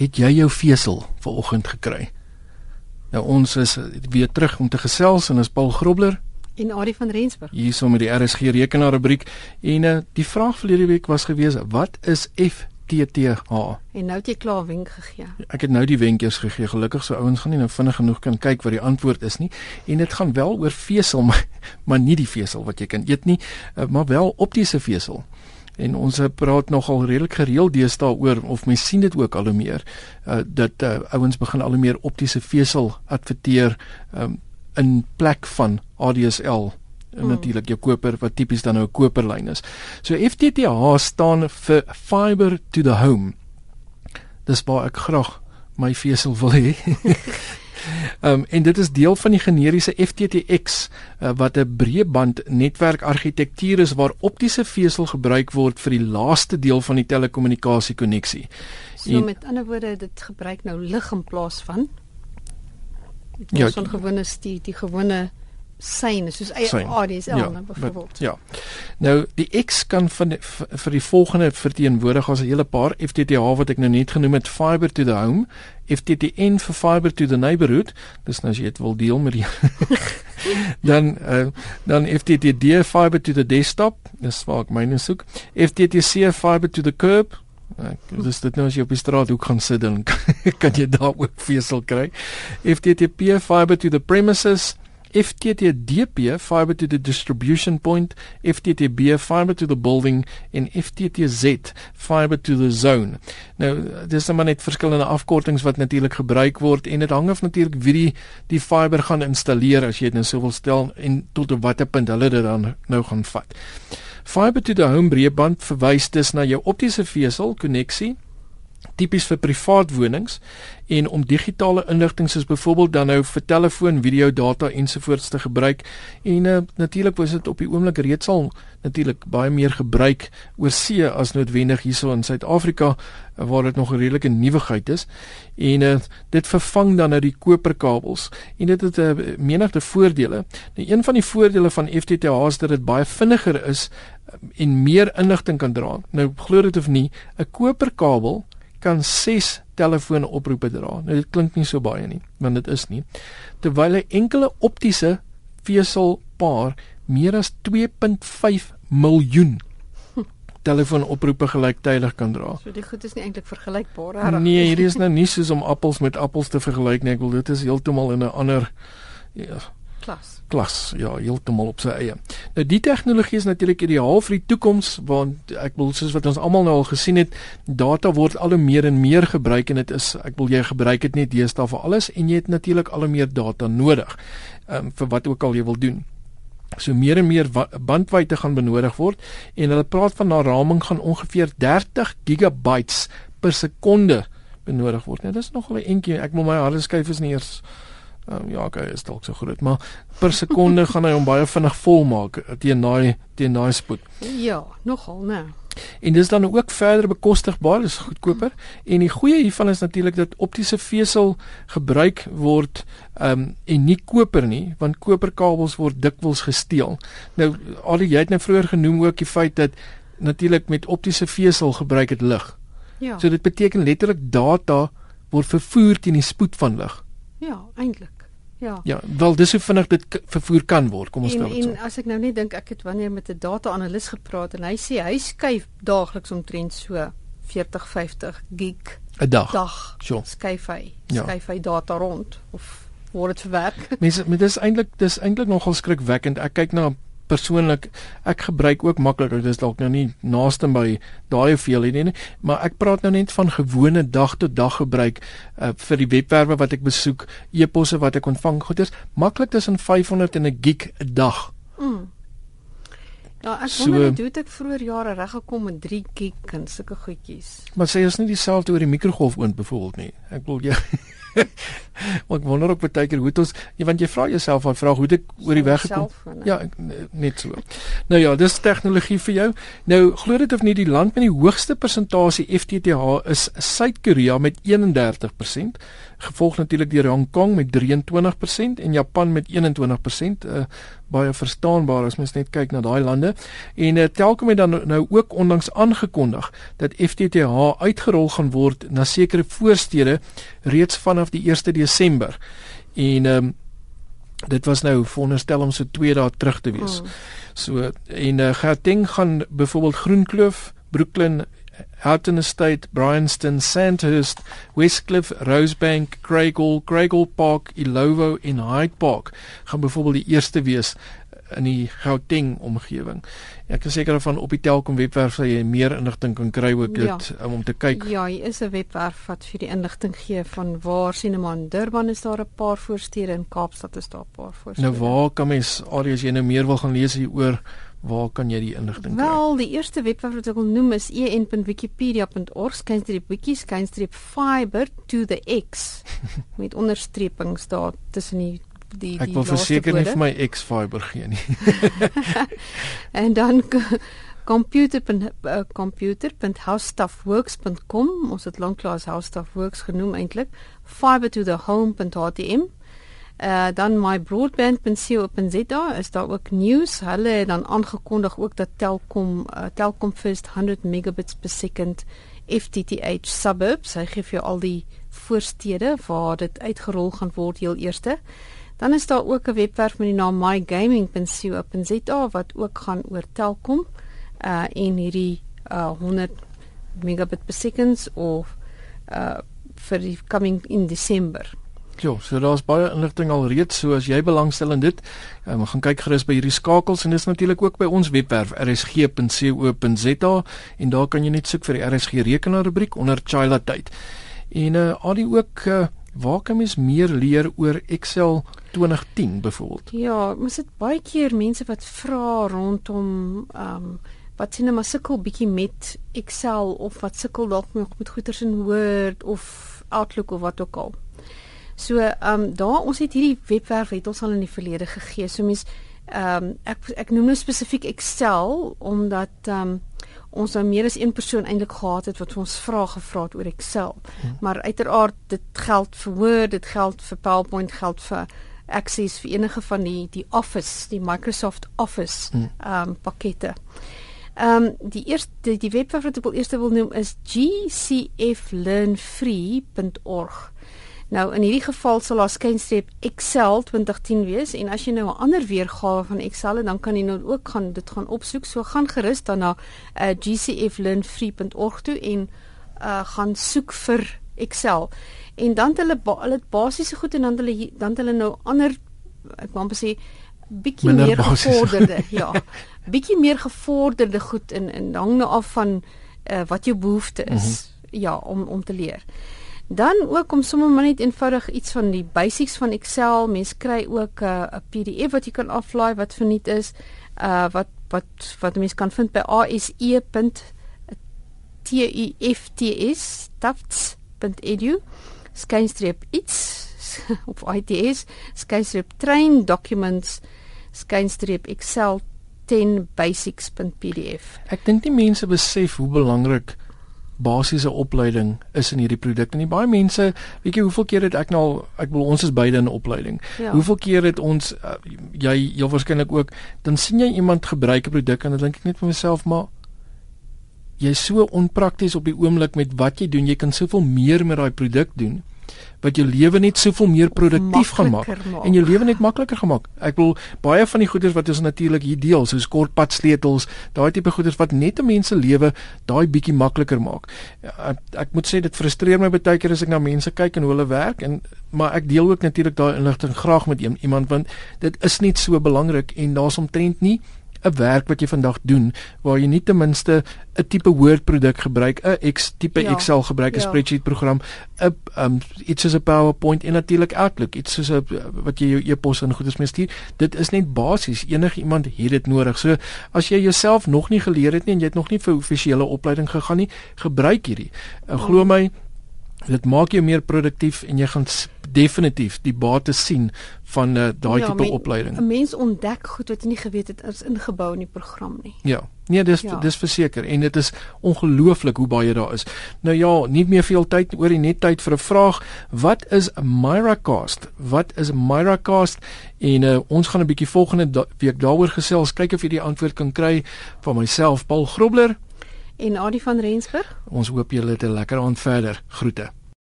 het jy jou vesel vanoggend gekry? Nou ons is weer terug om te gesels en is Paul Grobler en Adie van Rensburg. Hier is om met die RSG rekenaar rubriek en uh, die vraag verlede week was gewees wat is FTTH? En nou het jy klaar wenk gegee. Ek het nou die wenkies gegee. Gelukkig so ouens gaan nie nou vinnig genoeg kan kyk wat die antwoord is nie. En dit gaan wel oor vesel maar, maar nie die vesel wat jy kan eet nie, uh, maar wel optiese vesel en ons praat nogal redelik gereeld deesdae oor of mens sien dit ook al hoe meer uh, dat uh, ouens begin al hoe meer optiese vesel adverteer um, in plek van ADSL en mm. natuurlik jou koper wat tipies dan nou 'n koperlyn is. So FTTH staan vir fiber to the home. Dis waar ek graag my vesel wil hê. Um, en dit is deel van die generiese FTTX uh, wat 'n breëband netwerkargitektuur is waar optiese vesel gebruik word vir die laaste deel van die telekommunikasie koneksie. So met ander woorde dit gebruik nou lig in plaas van Ja, 'n gewone die die gewone syne soos eie ADSL ja, nou byvoorbeeld. Ja. Nou die X kan van vir die volgende verteenwoordig as 'n hele paar FTTH wat ek nou net genoem het fiber to the home, FTTN vir fiber to the neighborhood, dis nou as jy dit wil deel met die dan uh, dan FTTD fiber to the desktop, dis waar ek myne soek. FTTC fiber to the curb, Ek dis dit nou as jy op die straat hoek gaan sit dan kan jy daar ook vesel kry. FTTP fiber to the premises, FTTDP fiber to the distribution point, FTTB fiber to the building en FTTZ fiber to the zone. Nou dis maar net verskillende afkortings wat natuurlik gebruik word en dit hang af natuurlik wie die die fiber gaan installeer as jy dit nou sou wil stel en tot op watter punt hulle dit dan nou gaan vat. Fiber to the home breedband verwys dus na jou optiese vesel koneksie tipies vir privaat wonings en om digitale inligting soos byvoorbeeld dan nou vir telefoon, video, data ensovoorts te gebruik en uh, natuurlik was dit op die oomblik reeds al natuurlik baie meer gebruik oor see as noodwendig hierso in Suid-Afrika uh, waar dit nog 'n redelike nuwigheid is en uh, dit vervang dan nou die koperkabels en dit het 'n uh, menigte voordele. Nou een van die voordele van FTTH is dat dit baie vinniger is en meer inligting kan dra. Nou glo dit of nie, 'n koperkabel kan 6 telefoonoproepe dra. Nou dit klink nie so baie nie, want dit is nie. Terwyl 'n enkele optiese veselpaar meer as 2.5 miljoen telefoonoproepe gelyktydig kan dra. So dit goed is nie eintlik vergelykbaar nie. Nee, hierdie is nou nie soos om appels met appels te vergelyk nie. Ek wil dit is heeltemal in 'n ander ja, klas klas ja heeltemal op sy eie. Nou die tegnologie is natuurlik ideaal vir die toekoms want ek wil soos wat ons almal nou al gesien het, data word al hoe meer en meer gebruik en dit is ek wil jy gebruik dit net deesdae vir alles en jy het natuurlik al hoe meer data nodig um, vir wat ook al jy wil doen. So meer en meer bandwydte gaan benodig word en hulle praat van na raming gaan ongeveer 30 gigabytes per sekonde benodig word. Nou dis nogal 'n entjie. Ek moet my harde skyf is nie eers Um, ja, okay, is dalk so groot, maar per sekonde gaan hy hom baie vinnig vol maak eh, teen daai teen daai spoed. Ja, nogal, né? En dis dan ook verder bekostigbaar, dis goedkoper. En die goeie hiervan is natuurlik dat optiese vesel gebruik word um en nie koper nie, want koperkabels word dikwels gesteel. Nou al jy het nou vroeër genoem ook die feit dat natuurlik met optiese vesel gebruik dit lig. Ja. So dit beteken letterlik data word vervoer teen die spoed van lig. Ja, eintlik. Ja. Ja, wel dis hoe vinnig dit vervoer kan word, kom ons stel dit so. En as ek nou net dink ek het wanneer met 'n data-analis gepraat en hy sê hy skuif daagliks omtrent so 40 50 gig 'n dag. Dag. Sure. Skuif hy. Ja. Skuif hy data rond of word dit verwerk? Mense, dit is eintlik dis eintlik nogal skrikwekkend. Ek kyk na persoonlik ek gebruik ook makliker dis dalk nou nie naaste by daai veel nie, nie maar ek praat nou net van gewone dag tot dag gebruik uh, vir die webwerwe wat ek besoek e-posse wat ek ontvang goeders maklik tussen 500 en 'n gig 'n dag mm. Ja, ek so, wonder hoe dit vroeër jare reg gekom met 3 gig en sulke goedjies. Maar sê jy is nie dieselfde oor die mikrogolfoond byvoorbeeld nie. Ek wil jy ek wonder ook baie keer hoe dit ons ja, want jy vra jouself van vraag hoe dit oor die weg gekom. Ja, net so. Nou ja, dis tegnologie vir jou. Nou glo dit of nie die land met die hoogste persentasie FTTH is Suid-Korea met 31%, gevolg natuurlik deur Hong Kong met 23% en Japan met 21%. Uh, baie verstaanbaar as mens net kyk na daai lande. En uh, Telkom het dan nou ook onlangs aangekondig dat FTTH uitgerol gaan word na sekere voorstede reeds vanaf die 1 Desember. En ehm um, dit was nou veronderstel om so 2 dae terug te wees. Oh. So en uh, Gauteng gaan byvoorbeeld Groenkloof, Brooklyn Houghton Estate, Bryanston, Sandhurst, Westcliff, Rosebank, Craighall, Craighall Park, Ilovo en Hyde Park gaan byvoorbeeld die eerste wees in die Gauteng omgewing. Ek is seker van op die Telkom webwerf sal jy meer inligting kan kry ook dit ja. um, om te kyk. Ja, hier is 'n webwerf wat vir die inligting gee van waar Cinema in Durban is daar 'n paar voorstede en Kaapstad is daar 'n paar voorstede. Nou waar kan mens as jy nou meer wil gaan lees hieroor Waar kan jy die inligting kry? Wel, die eerste webwerf wat ek wil noem is en.wikipedia.org, skynstreep wiki, skynstreep fiber to the x met onderstrepings daar tussen die die Ek wil verseker nie vir my X fiber gee nie. en dan computer.computer.howstuffworks.com uh, ons het lanklaas howstuffworks genoem eintlik fiber to the home.htm Uh dan my broadband.co.za is daar ook nuus. Hulle het dan aangekondig ook dat Telkom uh, Telkom First 100 megabits per second FTTH suburbs. Hy gee vir jou al die voorstede waar dit uitgerol gaan word heel eerste. Dan is daar ook 'n webwerf met die naam mygaming.co.za wat ook gaan oor Telkom uh en hierdie uh 100 megabit per second of uh vir die coming in December. Ja, so daar's baie inligting al reeds, so as jy belangstel in dit, um, gaan kyk gerus by hierdie skakels en dis natuurlik ook by ons webwerf rsg.co.za en daar kan jy net soek vir die RSG rekenaar rubriek onder Chila tyd. En uh al die ook uh, waar kan mens meer leer oor Excel 2010 byvoorbeeld? Ja, mens het baie keer mense wat vra rondom um wat sien maar sukkel bietjie met Excel of wat sukkel dalk nog met goeters in Word of Outlook of wat ook al. So ehm um, daar ons het hierdie webwerf het ons al in die verlede gegee. So mens ehm um, ek ek noem nou spesifiek Excel omdat ehm um, ons nou meer as een persoon eintlik gehad het wat ons vrae gevra het oor Excel. Hmm. Maar uiteraard dit geld vir Word, dit geld vir PowerPoint, geld vir Access vir enige van die die Office, die Microsoft Office ehm um, pakkette. Ehm um, die eerste die, die webwerf wat ek wil eers wil noem is gcflearnfree.org. Nou in hierdie geval sal daar skynstreep Excel 2010 wees en as jy nou 'n ander weergawe van Excel het, dan kan jy nou ook gaan dit gaan opsoek. So gaan gerus dan na uh, gcflearnfree.org toe en uh, gaan soek vir Excel. En dan hulle hulle basiese goed en dan hulle dan hulle nou ander ek wou amper sê bietjie meer gevorderde, ja. Bietjie meer gevorderde goed in in hang nou af van uh, wat jou behoefte is. Mm -hmm. Ja, om om te leer. Dan ook om sommer maar net eenvoudig iets van die basics van Excel. Mens kry ook 'n uh, PDF wat jy kan aflaai wat verniet is. Uh wat wat wat mense kan vind by ase.tufts tufts.edu skynstreep iets op ITS skynstreep train documents skynstreep Excel 10 basics.pdf. Ek dink die mense besef hoe belangrik basiese opleiding is in hierdie produk. En baie mense, weet jy hoeveel keer het ek nou ek wil ons is beide in opleiding. Ja. Hoeveel keer het ons uh, jy jy waarskynlik ook dan sien jy iemand gebruik 'n produk en dan dink ek net vir myself maar jy's so onprakties op die oomblik met wat jy doen. Jy kan soveel meer met daai produk doen wat jou lewe net soveel meer produktief gaan maak en jou lewe net makliker gemaak. Ek wil baie van die goeders wat ons natuurlik hier deel, soos kortpad sleutels, daai tipe goeders wat net 'n mens se lewe daai bietjie makliker maak. Ek, ek moet sê dit frustreer my baie keer as ek na mense kyk en hoe hulle werk en maar ek deel ook natuurlik daai inligting graag met iemand want dit is net so belangrik en daar's omtrent nie 'n werk wat jy vandag doen waar jy nie ten minste 'n tipe woordproduk gebruik, 'n X tipe ja. Excel gebruik, 'n ja. spreadsheet program, 'n um iets soos 'n PowerPoint en natuurlik Outlook, iets soos 'n wat jy jou e-pos en goedes mee stuur. Dit is net basies. Enige iemand het dit nodig. So as jy jouself nog nie geleer het nie en jy het nog nie vir offisiële opleiding gegaan nie, gebruik hierdie. Uh, glo my Dit maak jou meer produktief en jy gaan definitief die bate sien van uh, daai ja, tipe men, opleiding. 'n Mens ontdek goed wat jy nie geweet het is ingebou in die program nie. Ja. Nee, dis ja. dis verseker en dit is ongelooflik hoe baie daar is. Nou ja, nie meer veel tyd oor die net tyd vir 'n vraag. Wat is Myracast? Wat is Myracast? En uh, ons gaan 'n bietjie volgende da week daaroor gesels, kyk of jy die antwoord kan kry van myself, Paul Grobler en Adie van Rensburg. Ons hoop julle het 'n lekker aand verder. Groete.